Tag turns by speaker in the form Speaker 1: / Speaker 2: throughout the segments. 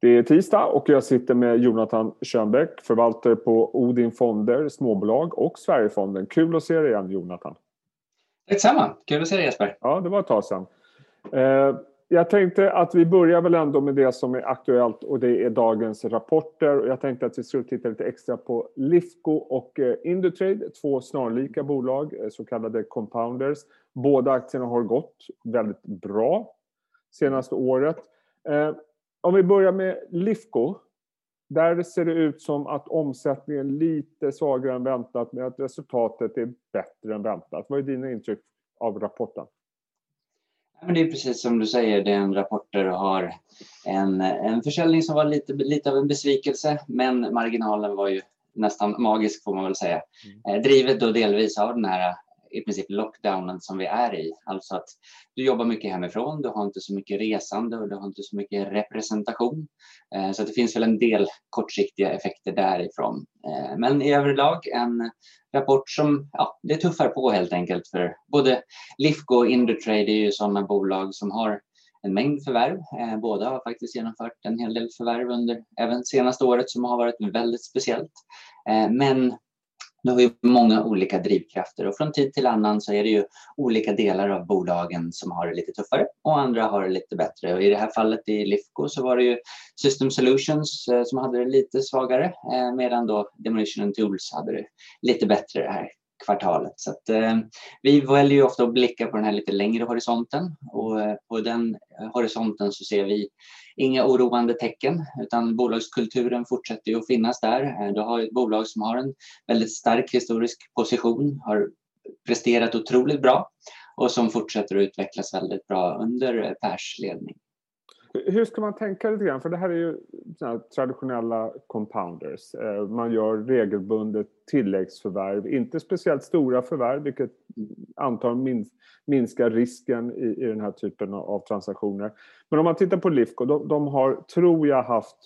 Speaker 1: Det är tisdag och jag sitter med Jonathan Schönbeck, förvaltare på Odin Fonder, småbolag och Sverigefonden. Kul att se dig igen Jonathan.
Speaker 2: Detsamma, kul att se dig Jesper.
Speaker 1: Ja, det var ett tag sedan. Eh, jag tänkte att vi börjar väl ändå med det som är aktuellt och det är dagens rapporter. Jag tänkte att vi skulle titta lite extra på Lifco och eh, Indutrade, två snarlika bolag, eh, så kallade compounders. Båda aktierna har gått väldigt bra senaste året. Om vi börjar med Lifco. Där ser det ut som att omsättningen är lite svagare än väntat men att resultatet är bättre än väntat. Vad är dina intryck av rapporten?
Speaker 2: det är precis som du säger, det är en rapport där du har en, en försäljning som var lite, lite av en besvikelse men marginalen var ju nästan magisk får man väl säga. Mm. Eh, drivet då delvis av den här i princip lockdownen som vi är i. Alltså att du jobbar mycket hemifrån, du har inte så mycket resande och du har inte så mycket representation. Eh, så det finns väl en del kortsiktiga effekter därifrån. Eh, men i överlag en rapport som ja, det tuffar på helt enkelt för både Lifco och Indutrade är ju sådana bolag som har en mängd förvärv. Eh, båda har faktiskt genomfört en hel del förvärv under även senaste året som har varit väldigt speciellt. Men nu har vi många olika drivkrafter och från tid till annan så är det ju olika delar av bolagen som har det lite tuffare och andra har det lite bättre. Och I det här fallet i Lifco så var det ju System Solutions eh, som hade det lite svagare eh, medan då Demolition and Tools hade det lite bättre det här kvartalet. Så att, eh, vi väljer ju ofta att blicka på den här lite längre horisonten och eh, på den eh, horisonten så ser vi inga oroande tecken utan bolagskulturen fortsätter ju att finnas där. Eh, du har ett bolag som har en väldigt stark historisk position, har presterat otroligt bra och som fortsätter att utvecklas väldigt bra under Pers ledning.
Speaker 1: Hur ska man tänka lite grann? För det här är ju traditionella compounders. Eh, man gör regelbundet tilläggsförvärv, inte speciellt stora förvärv, vilket antar minskar risken i, i den här typen av transaktioner. Men om man tittar på Lifco, de, de har, tror jag, haft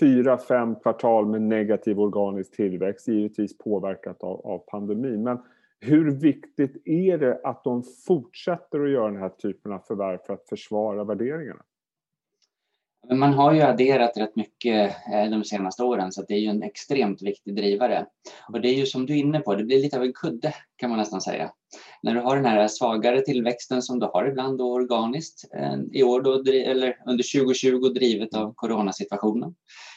Speaker 1: fyra, fem kvartal med negativ organisk tillväxt, givetvis påverkat av, av pandemin. Men hur viktigt är det att de fortsätter att göra den här typen av förvärv för att försvara värderingarna?
Speaker 2: Man har ju adderat rätt mycket eh, de senaste åren så det är ju en extremt viktig drivare. Och det är ju som du är inne på, det blir lite av en kudde kan man nästan säga. När du har den här svagare tillväxten som du har ibland då organiskt eh, i år då, eller under 2020 drivet av coronasituationen,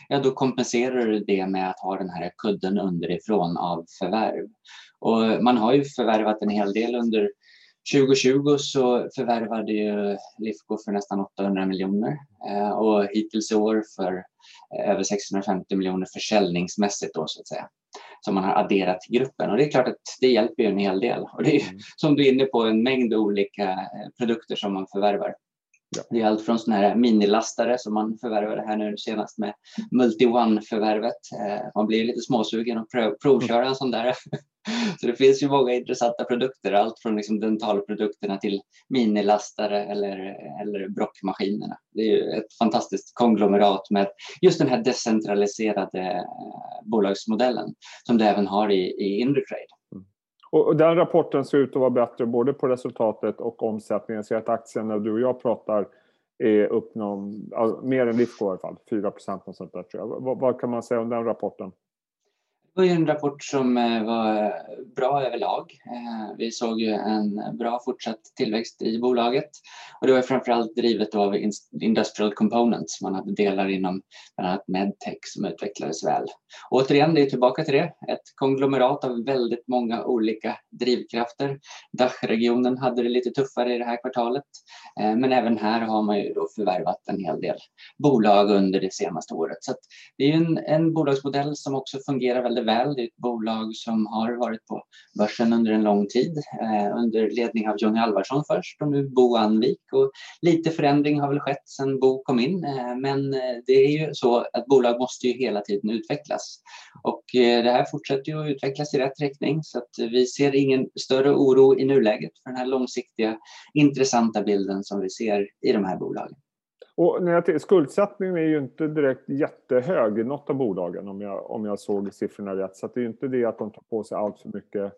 Speaker 2: ja då kompenserar du det med att ha den här kudden underifrån av förvärv. Och man har ju förvärvat en hel del under 2020 så förvärvade ju Lifco för nästan 800 miljoner eh, och hittills i år för eh, över 650 miljoner försäljningsmässigt då så att säga som man har adderat till gruppen och det är klart att det hjälper ju en hel del och det är ju, mm. som du är inne på en mängd olika eh, produkter som man förvärvar. Ja. Det är allt från sådana här minilastare som man förvärvade här nu senast med Multi-One-förvärvet. Eh, man blir lite småsugen att provköra en sån där Så det finns ju många intressanta produkter, allt från liksom dentalprodukterna till minilastare eller, eller brockmaskinerna. Det är ju ett fantastiskt konglomerat med just den här decentraliserade eh, bolagsmodellen som du även har i, i Indutrade.
Speaker 1: Och den rapporten ser ut att vara bättre både på resultatet och omsättningen. Jag ser att aktien när du och jag pratar är upp någon, alltså, mer än Lifco i alla fall, 4 procent. Sånt där, tror jag. Vad, vad kan man säga om den rapporten?
Speaker 2: Det var ju en rapport som eh, var eh, bra överlag. Eh, vi såg ju en bra fortsatt tillväxt i bolaget och det var framförallt drivet av Industrial Components. Man hade delar inom bland annat Medtech som utvecklades väl. Och återigen, det är tillbaka till det. Ett konglomerat av väldigt många olika drivkrafter. Dachregionen hade det lite tuffare i det här kvartalet, men även här har man ju då förvärvat en hel del bolag under det senaste året. Så det är en, en bolagsmodell som också fungerar väldigt väl. Det är ett bolag som har varit på börsen under en lång tid eh, under ledning av Johnny Alvarsson först och nu Bo Anvik. Och lite förändring har väl skett sedan Bo kom in eh, men eh, det är ju så att bolag måste ju hela tiden utvecklas. Och eh, det här fortsätter ju att utvecklas i rätt riktning så att vi ser ingen större oro i nuläget för den här långsiktiga intressanta bilden som vi ser i de här bolagen.
Speaker 1: Och när jag skuldsättningen är ju inte direkt jättehög i något av bolagen om jag, om jag såg siffrorna rätt. Så det är ju inte det att de tar på sig allt för mycket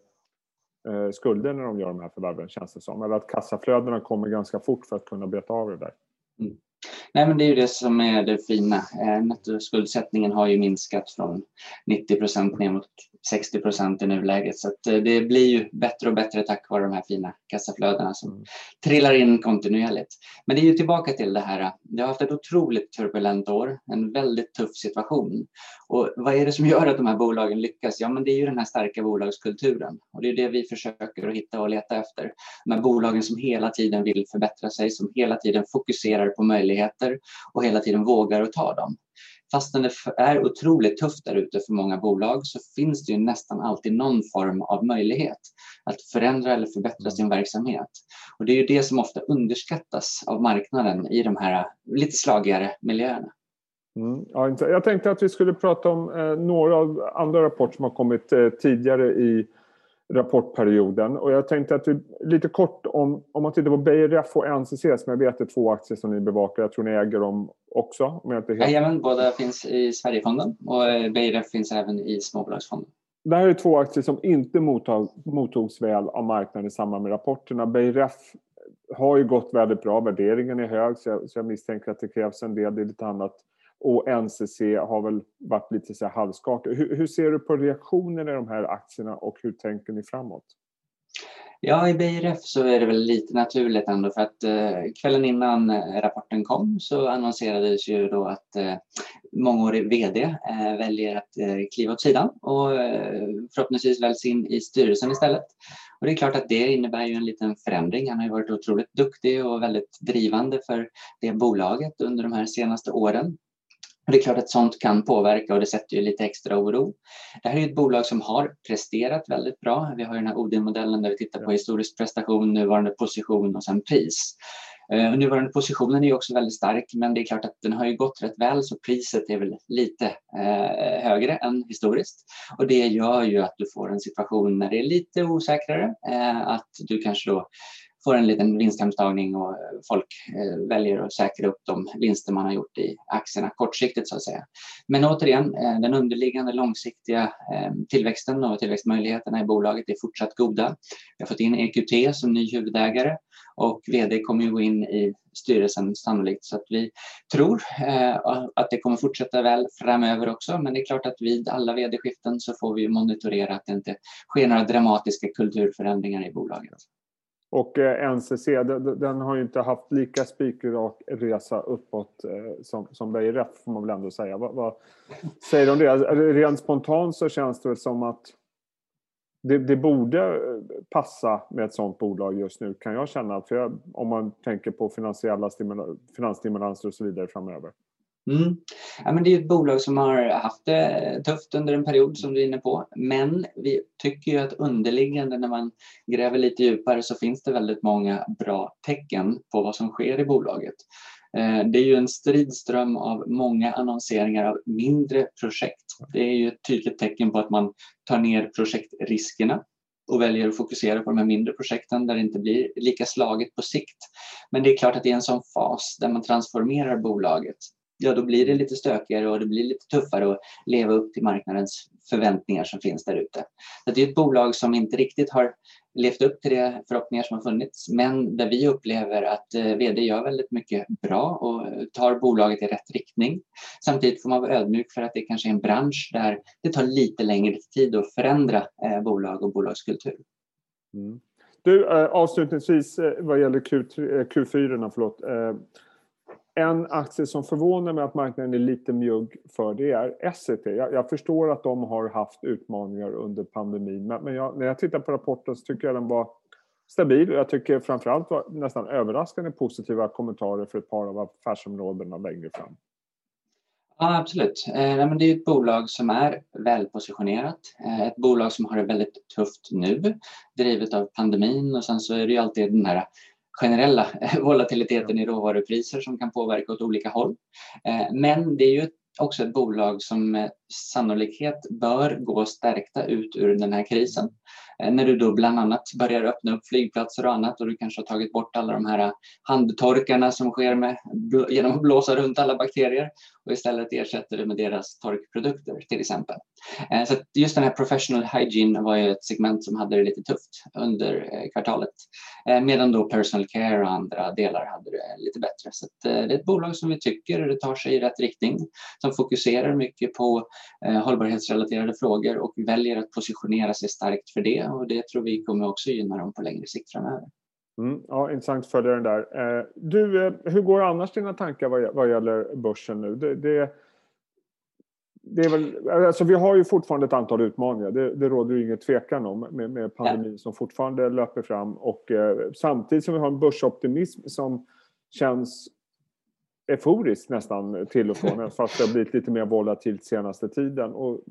Speaker 1: eh, skulder när de gör de här förvärven känns det som. Eller att kassaflödena kommer ganska fort för att kunna beta av det där. Mm.
Speaker 2: Nej, men det är ju det som är det fina. Eh, nettoskuldsättningen har ju minskat från 90 procent ner mot 60 procent i nuläget. Så att eh, det blir ju bättre och bättre tack vare de här fina kassaflödena som mm. trillar in kontinuerligt. Men det är ju tillbaka till det här. Det har haft ett otroligt turbulent år, en väldigt tuff situation. Och vad är det som gör att de här bolagen lyckas? Ja, men det är ju den här starka bolagskulturen och det är det vi försöker att hitta och leta efter. De här bolagen som hela tiden vill förbättra sig, som hela tiden fokuserar på möjligheter och hela tiden vågar att ta dem fastän det är otroligt tufft där ute för många bolag så finns det ju nästan alltid någon form av möjlighet att förändra eller förbättra sin verksamhet. Och det är ju det som ofta underskattas av marknaden i de här lite slagigare miljöerna.
Speaker 1: Mm, ja, jag tänkte att vi skulle prata om eh, några andra rapporter som har kommit eh, tidigare i rapportperioden. Och jag tänkte att vi lite kort om, om man tittar på BRF och NCC som jag vet är två aktier som ni bevakar. Jag tror ni äger dem också. Om jag inte helt...
Speaker 2: Jajamän, båda finns i Sverigefonden och eh, BRF finns även i Småbolagsfonden.
Speaker 1: Det här är två aktier som inte mottag, mottogs väl av marknaden i samband med rapporterna. BRF har ju gått väldigt bra, värderingen är hög så jag, så jag misstänker att det krävs en del, det är lite annat och NCC har väl varit lite så halvskakig. Hur, hur, ser du på reaktionen i de här aktierna och hur tänker ni framåt?
Speaker 2: Ja, i BRF så är det väl lite naturligt ändå för att eh, kvällen innan eh, rapporten kom så annonserades ju då att eh, mångårig VD eh, väljer att eh, kliva åt sidan och eh, förhoppningsvis väljs in i styrelsen istället. Och det är klart att det innebär ju en liten förändring. Han har ju varit otroligt duktig och väldigt drivande för det bolaget under de här senaste åren. Och det är klart att sånt kan påverka och det sätter ju lite extra oro. Det här är ett bolag som har presterat väldigt bra. Vi har den här OD-modellen där vi tittar på historisk prestation, nuvarande position och sen pris. Uh, nuvarande positionen är också väldigt stark men det är klart att den har ju gått rätt väl så priset är väl lite uh, högre än historiskt. Och det gör ju att du får en situation när det är lite osäkrare, uh, att du kanske då får en liten vinsthemtagning och eh, folk eh, väljer att säkra upp de vinster man har gjort i aktierna kortsiktigt så att säga. Men återigen, eh, den underliggande långsiktiga eh, tillväxten och tillväxtmöjligheterna i bolaget är fortsatt goda. Vi har fått in EQT som ny huvudägare och vd kommer ju gå in i styrelsen sannolikt så att vi tror eh, att det kommer fortsätta väl framöver också. Men det är klart att vid alla vd-skiften så får vi monitorera att det inte sker några dramatiska kulturförändringar i bolaget.
Speaker 1: Och eh, NCC, den har ju inte haft lika spikrak resa uppåt eh, som, som BRF får man väl ändå säga. Vad, vad säger du om alltså, det? Rent spontant så känns det som att det, det, borde eh, passa med ett sådant bolag just nu kan jag känna. För jag, om man tänker på finansiella finansstimulanser och så vidare framöver.
Speaker 2: Mm. Ja, men det är ett bolag som har haft det tufft under en period som du är inne på. Men vi tycker ju att underliggande när man gräver lite djupare så finns det väldigt många bra tecken på vad som sker i bolaget. Eh, det är ju en stridström av många annonseringar av mindre projekt. Det är ju ett tydligt tecken på att man tar ner projektriskerna och väljer att fokusera på de här mindre projekten där det inte blir lika slaget på sikt. Men det är klart att i en sån fas där man transformerar bolaget ja då blir det lite stökigare och det blir lite tuffare att leva upp till marknadens förväntningar som finns där ute. Det är ett bolag som inte riktigt har levt upp till de förhoppningar som har funnits men där vi upplever att eh, vd gör väldigt mycket bra och tar bolaget i rätt riktning. Samtidigt får man vara ödmjuk för att det kanske är en bransch där det tar lite längre tid att förändra eh, bolag och bolagskultur.
Speaker 1: Mm. Du, eh, avslutningsvis vad gäller Q3, Q4, förlåt. En aktie som förvånar mig att marknaden är lite mjugg för det är Essity. Jag, jag, förstår att de har haft utmaningar under pandemin men, men jag, när jag tittar på rapporten så tycker jag den var stabil. och Jag tycker framförallt var nästan överraskande positiva kommentarer för ett par av affärsområdena längre fram.
Speaker 2: Ja, absolut. Eh, det är ett bolag som är välpositionerat. Eh, ett bolag som har det väldigt tufft nu, drivet av pandemin och sen så är det ju alltid den här generella volatiliteten i råvarupriser som kan påverka åt olika håll. Eh, men det är ju också ett bolag som sannolikhet bör gå stärkta ut ur den här krisen. Eh, när du då bland annat börjar öppna upp flygplatser och annat och du kanske har tagit bort alla de här handtorkarna som sker med, genom att blåsa runt alla bakterier och istället ersätter det med deras torkprodukter till exempel. Eh, så just den här professional hygiene var ju ett segment som hade det lite tufft under eh, kvartalet eh, medan då personal care och andra delar hade det lite bättre. Så det är ett bolag som vi tycker tar sig i rätt riktning som fokuserar mycket på hållbarhetsrelaterade frågor och väljer att positionera sig starkt för det och det tror vi kommer också gynna dem på längre sikt framöver.
Speaker 1: Mm, ja, intressant att följa den där. Eh, du, eh, hur går annars dina tankar vad, vad gäller börsen nu? Det, det, det är väl, alltså vi har ju fortfarande ett antal utmaningar, det, det råder ju inget tvekan om med, med pandemin ja. som fortfarande löper fram och eh, samtidigt som vi har en börsoptimism som känns euforisk nästan till och från fast det har blivit lite mer volatilt senaste tiden. Och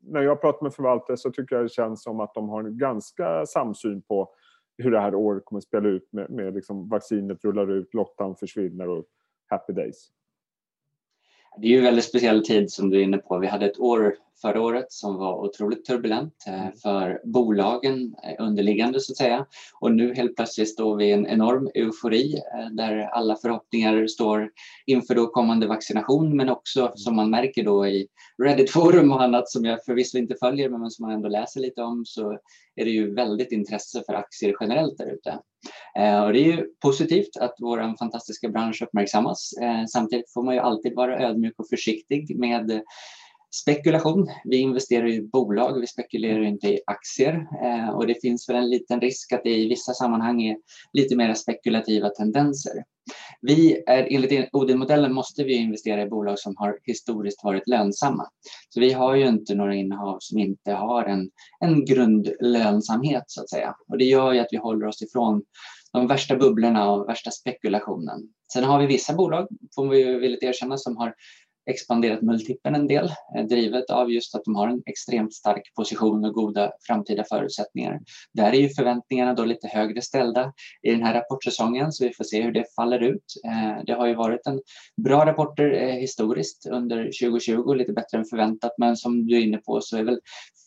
Speaker 1: när jag pratar med förvaltare så tycker jag det känns som att de har en ganska samsyn på hur det här året kommer att spela ut med, med liksom vaccinet rullar ut, lottan försvinner och happy days.
Speaker 2: Det är ju en väldigt speciell tid som du är inne på. Vi hade ett år förra året som var otroligt turbulent eh, mm. för bolagen eh, underliggande så att säga. Och nu helt plötsligt står vi i en enorm eufori eh, där alla förhoppningar står inför då kommande vaccination men också mm. som man märker då i Reddit-forum och annat som jag förvisso inte följer men som man ändå läser lite om så är det ju väldigt intresse för aktier generellt där ute. Och det är ju positivt att vår fantastiska bransch uppmärksammas. Samtidigt får man ju alltid vara ödmjuk och försiktig med spekulation. Vi investerar i bolag, vi spekulerar inte i aktier eh, och det finns väl en liten risk att det i vissa sammanhang är lite mer spekulativa tendenser. Vi är, enligt Odin-modellen måste vi investera i bolag som har historiskt varit lönsamma. Så vi har ju inte några innehav som inte har en, en grundlönsamhet så att säga. Och det gör ju att vi håller oss ifrån de värsta bubblorna och värsta spekulationen. Sen har vi vissa bolag, får vi villigt erkänna, som har expanderat multipeln en del, eh, drivet av just att de har en extremt stark position och goda framtida förutsättningar. Där är ju förväntningarna då lite högre ställda i den här rapportsäsongen så vi får se hur det faller ut. Eh, det har ju varit en bra rapporter eh, historiskt under 2020, lite bättre än förväntat men som du är inne på så är väl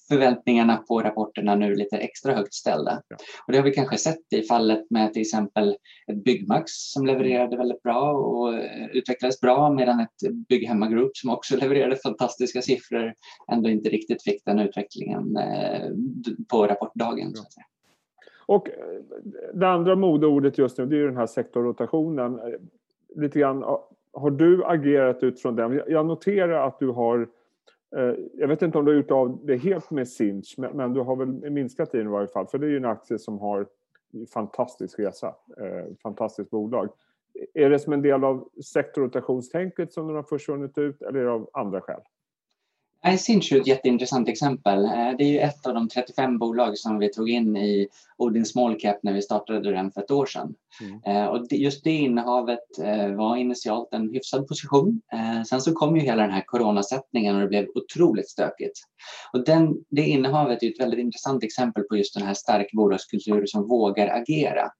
Speaker 2: förväntningarna på rapporterna nu lite extra högt ställda. Ja. Och det har vi kanske sett i fallet med till exempel ett Byggmax som levererade väldigt bra och eh, utvecklades bra medan ett Bygghemma Group som också levererade fantastiska siffror ändå inte riktigt fick den utvecklingen eh, på rapportdagen. Ja.
Speaker 1: Och eh, det andra modeordet just nu det är den här sektorrotationen. Lite grann, har du agerat utifrån den? Jag noterar att du har Eh, jag vet inte om du har gjort av det helt med Sinch, men du har väl minskat i den i varje fall. För det är ju en aktie som har fantastisk resa, eh, fantastiskt bolag. Är det som en del av sektorrotationstänket som den har försvunnit ut eller är det av andra skäl?
Speaker 2: Sinch är ett jätteintressant exempel. Eh, det är ju ett av de 35 bolag som vi tog in i Odin Small Cap när vi startade den för ett år sedan. Mm. Eh, och just det innehavet eh, var initialt en hyfsad position. Sen så kom ju hela den här coronasättningen och det blev otroligt stökigt. Och den, det innehavet är ett väldigt intressant exempel på just den här stark bolagskultur som vågar agera. Mm.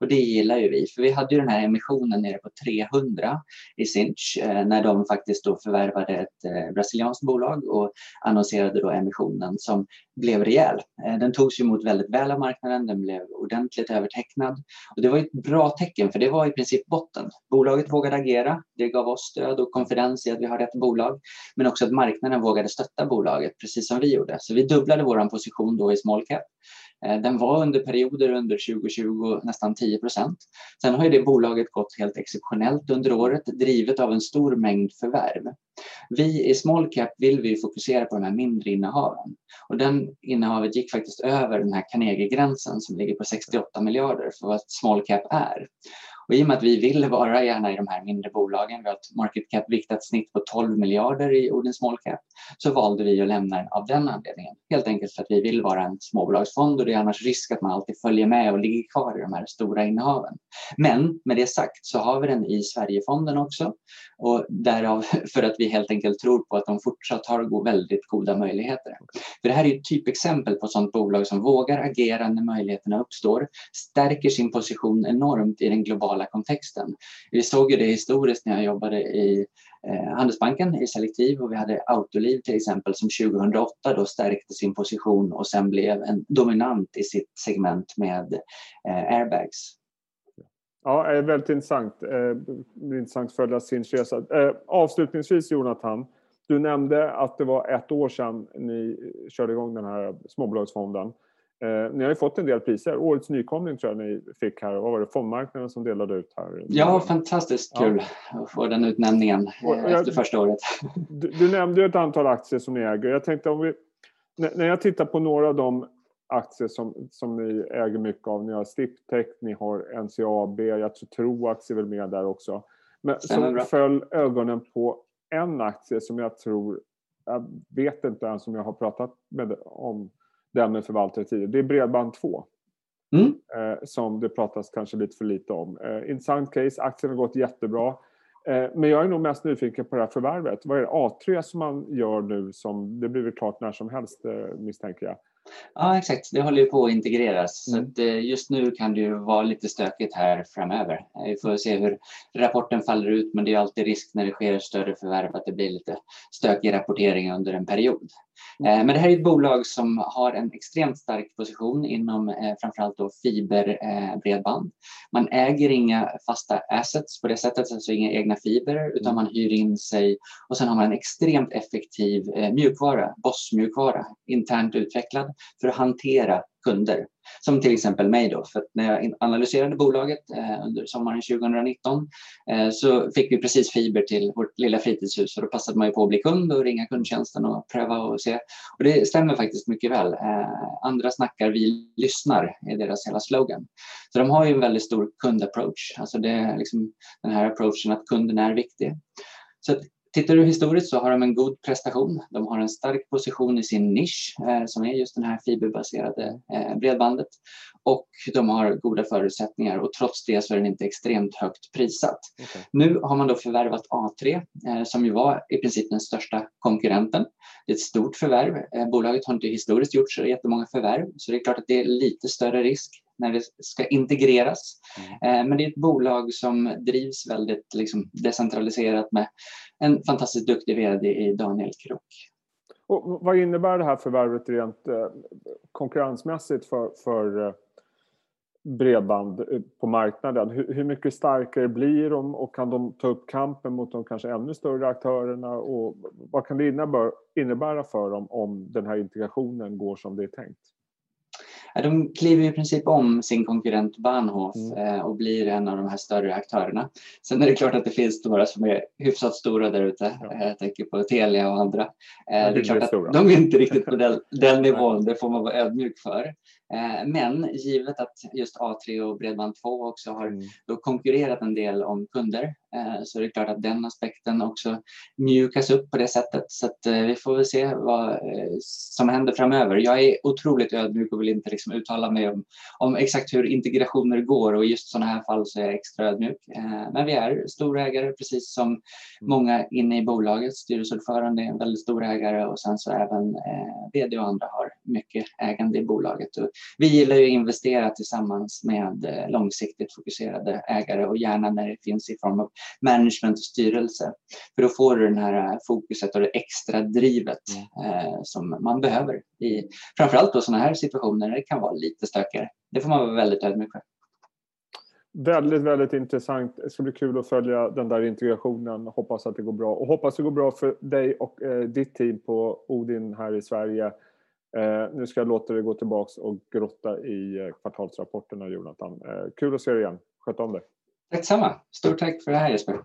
Speaker 2: Och det gillar ju vi, för vi hade ju den här emissionen nere på 300 i Sinch när de faktiskt då förvärvade ett brasilianskt bolag och annonserade då emissionen som blev rejäl. Eh, den togs emot väldigt väl av marknaden, den blev ordentligt övertecknad och det var ett bra tecken för det var i princip botten. Bolaget vågade agera, det gav oss stöd och konfidens i att vi har rätt bolag men också att marknaden vågade stötta bolaget precis som vi gjorde. Så vi dubblade vår position då i small cap eh, den var under perioder under 2020 nästan 10 procent. Sen har ju det bolaget gått helt exceptionellt under året, drivet av en stor mängd förvärv. Vi i small cap vill vi fokusera på de här mindre innehaven och den innehavet gick faktiskt över den här Carnegie-gränsen som ligger på 68 miljarder för vad small cap är. Och I och med att vi vill vara gärna i de här mindre bolagen, vi har ett market cap viktat snitt på 12 miljarder i Odin Small Cap, så valde vi att lämna den av den anledningen. Helt enkelt för att vi vill vara en småbolagsfond och det är annars risk att man alltid följer med och ligger kvar i de här stora innehaven. Men med det sagt så har vi den i Sverigefonden också och därav för att vi helt enkelt tror på att de fortsatt har väldigt goda möjligheter. För det här är ett typexempel på ett sådant bolag som vågar agera när möjligheterna uppstår, stärker sin position enormt i den globala globala kontexten. Vi såg ju det historiskt när jag jobbade i eh, Handelsbanken i Selektiv och vi hade Autoliv till exempel som 2008 då stärkte sin position och sen blev en dominant i sitt segment med eh, airbags.
Speaker 1: Ja, det är väldigt intressant. Eh, intressant att följa Sinch resa. Avslutningsvis Jonathan, du nämnde att det var ett år sedan ni körde igång den här småbolagsfonden. Eh, ni har ju fått en del priser. Årets nykomling tror jag ni fick här. Vad var det? Fondmarknaden som delade ut här.
Speaker 2: Ja, fantastiskt kul ja. att få den utnämningen eh, efter första året.
Speaker 1: Du, du, nämnde ju ett antal aktier som ni äger. Jag tänkte om vi... När jag tittar på några av de aktier som, som ni äger mycket av. Ni har Stiptech, ni har NCAB, jag tror Troax är väl med där också. Men så föll ögonen på en aktie som jag tror, jag vet inte ens om jag har pratat med, om den med förvaltare tidigare. Det är Bredband2. Mm. Eh, som det pratas kanske lite för lite om. Eh, intressant case, aktien har gått jättebra. Eh, men jag är nog mest nyfiken på det här förvärvet. Vad är det A3 som man gör nu som, det blir väl klart när som helst misstänker jag.
Speaker 2: Ja, exakt. Det håller ju på att integreras. Mm. Så att just nu kan det ju vara lite stökigt här framöver. Vi får se hur rapporten faller ut, men det är alltid risk när det sker större förvärv att det blir lite stökig rapportering under en period. Eh, men det här är ett bolag som har en extremt stark position inom framförallt då fiberbredband. Man äger inga fasta assets på det sättet, alltså inga egna fibrer, utan mm. man hyr in sig och sen har man en extremt effektiv mjukvara, Boss-mjukvara, internt utvecklad för att hantera kunder. Som till exempel mig då, för när jag analyserade bolaget eh, under sommaren 2019 eh, så fick vi precis fiber till vårt lilla fritidshus och då passade man ju på att bli kund och ringa kundtjänsten och pröva och se. Och det stämmer faktiskt mycket väl. Eh, andra snackar, vi lyssnar är deras hela slogan. Så de har ju en väldigt stor kundapproach, alltså det är liksom den här approachen att kunden är viktig. Så Tittar du historiskt så har de en god prestation. De har en stark position i sin nisch eh, som är just den här fiberbaserade eh, bredbandet och de har goda förutsättningar och trots det så är den inte extremt högt prissatt. Okay. Nu har man då förvärvat A3 eh, som ju var i princip den största konkurrenten. Det är ett stort förvärv. Eh, bolaget har inte historiskt gjort så jättemånga förvärv så det är klart att det är lite större risk när det ska integreras. Mm. Eh, men det är ett bolag som drivs väldigt liksom, decentraliserat med en fantastiskt duktig vd i Daniel Krook.
Speaker 1: Och vad innebär det här förvärvet rent eh, konkurrensmässigt för, för eh, bredband på marknaden? Hur, mycket starkare blir de och kan de ta upp kampen mot de kanske ännu större aktörerna? Och vad kan det innebära för dem om den här integrationen går som det är tänkt?
Speaker 2: De kliver i princip om sin konkurrent Bahnhof mm. Eh, och blir en av de här större aktörerna. Sen är det klart att det finns några som är hyfsat stora där ute. Ja. Jag tänker på Telia och andra. Eh, det är klart att de är inte riktigt på den, den nivån, det får man vara ödmjuk för. Eh, men givet att just A3 och Bredband2 också har mm. då konkurrerat en del om kunder så är det klart att den aspekten också mjukas upp på det sättet. Så att vi får väl se vad som händer framöver. Jag är otroligt ödmjuk och vill inte liksom uttala mig om, om exakt hur integrationer går och i just sådana här fall så är jag extra ödmjuk. Eh, men vi är storägare precis som mm. många inne i bolaget. Styrelseordförande är en väldigt stor ägare och sen så även eh, vd och andra har mycket ägande i bolaget. Och vi gillar ju att investera tillsammans med eh, långsiktigt fokuserade ägare och gärna när det finns i form av management och styrelse. För då får du den här fokuset och det extra drivet mm. som man behöver i framförallt då sådana här situationer när det kan vara lite stökigare. Det får man vara väldigt ödmjuk för.
Speaker 1: Väldigt, väldigt intressant. Det ska bli kul att följa den där integrationen. Hoppas att det går bra. Och hoppas det går bra för dig och eh, ditt team på Odin här i Sverige. Eh, nu ska jag låta dig gå tillbaks och grotta i eh, kvartalsrapporterna, Jonathan. Eh, kul att se dig igen. Sköt om dig.
Speaker 2: Tack samma. Stort tack för det här Jesper.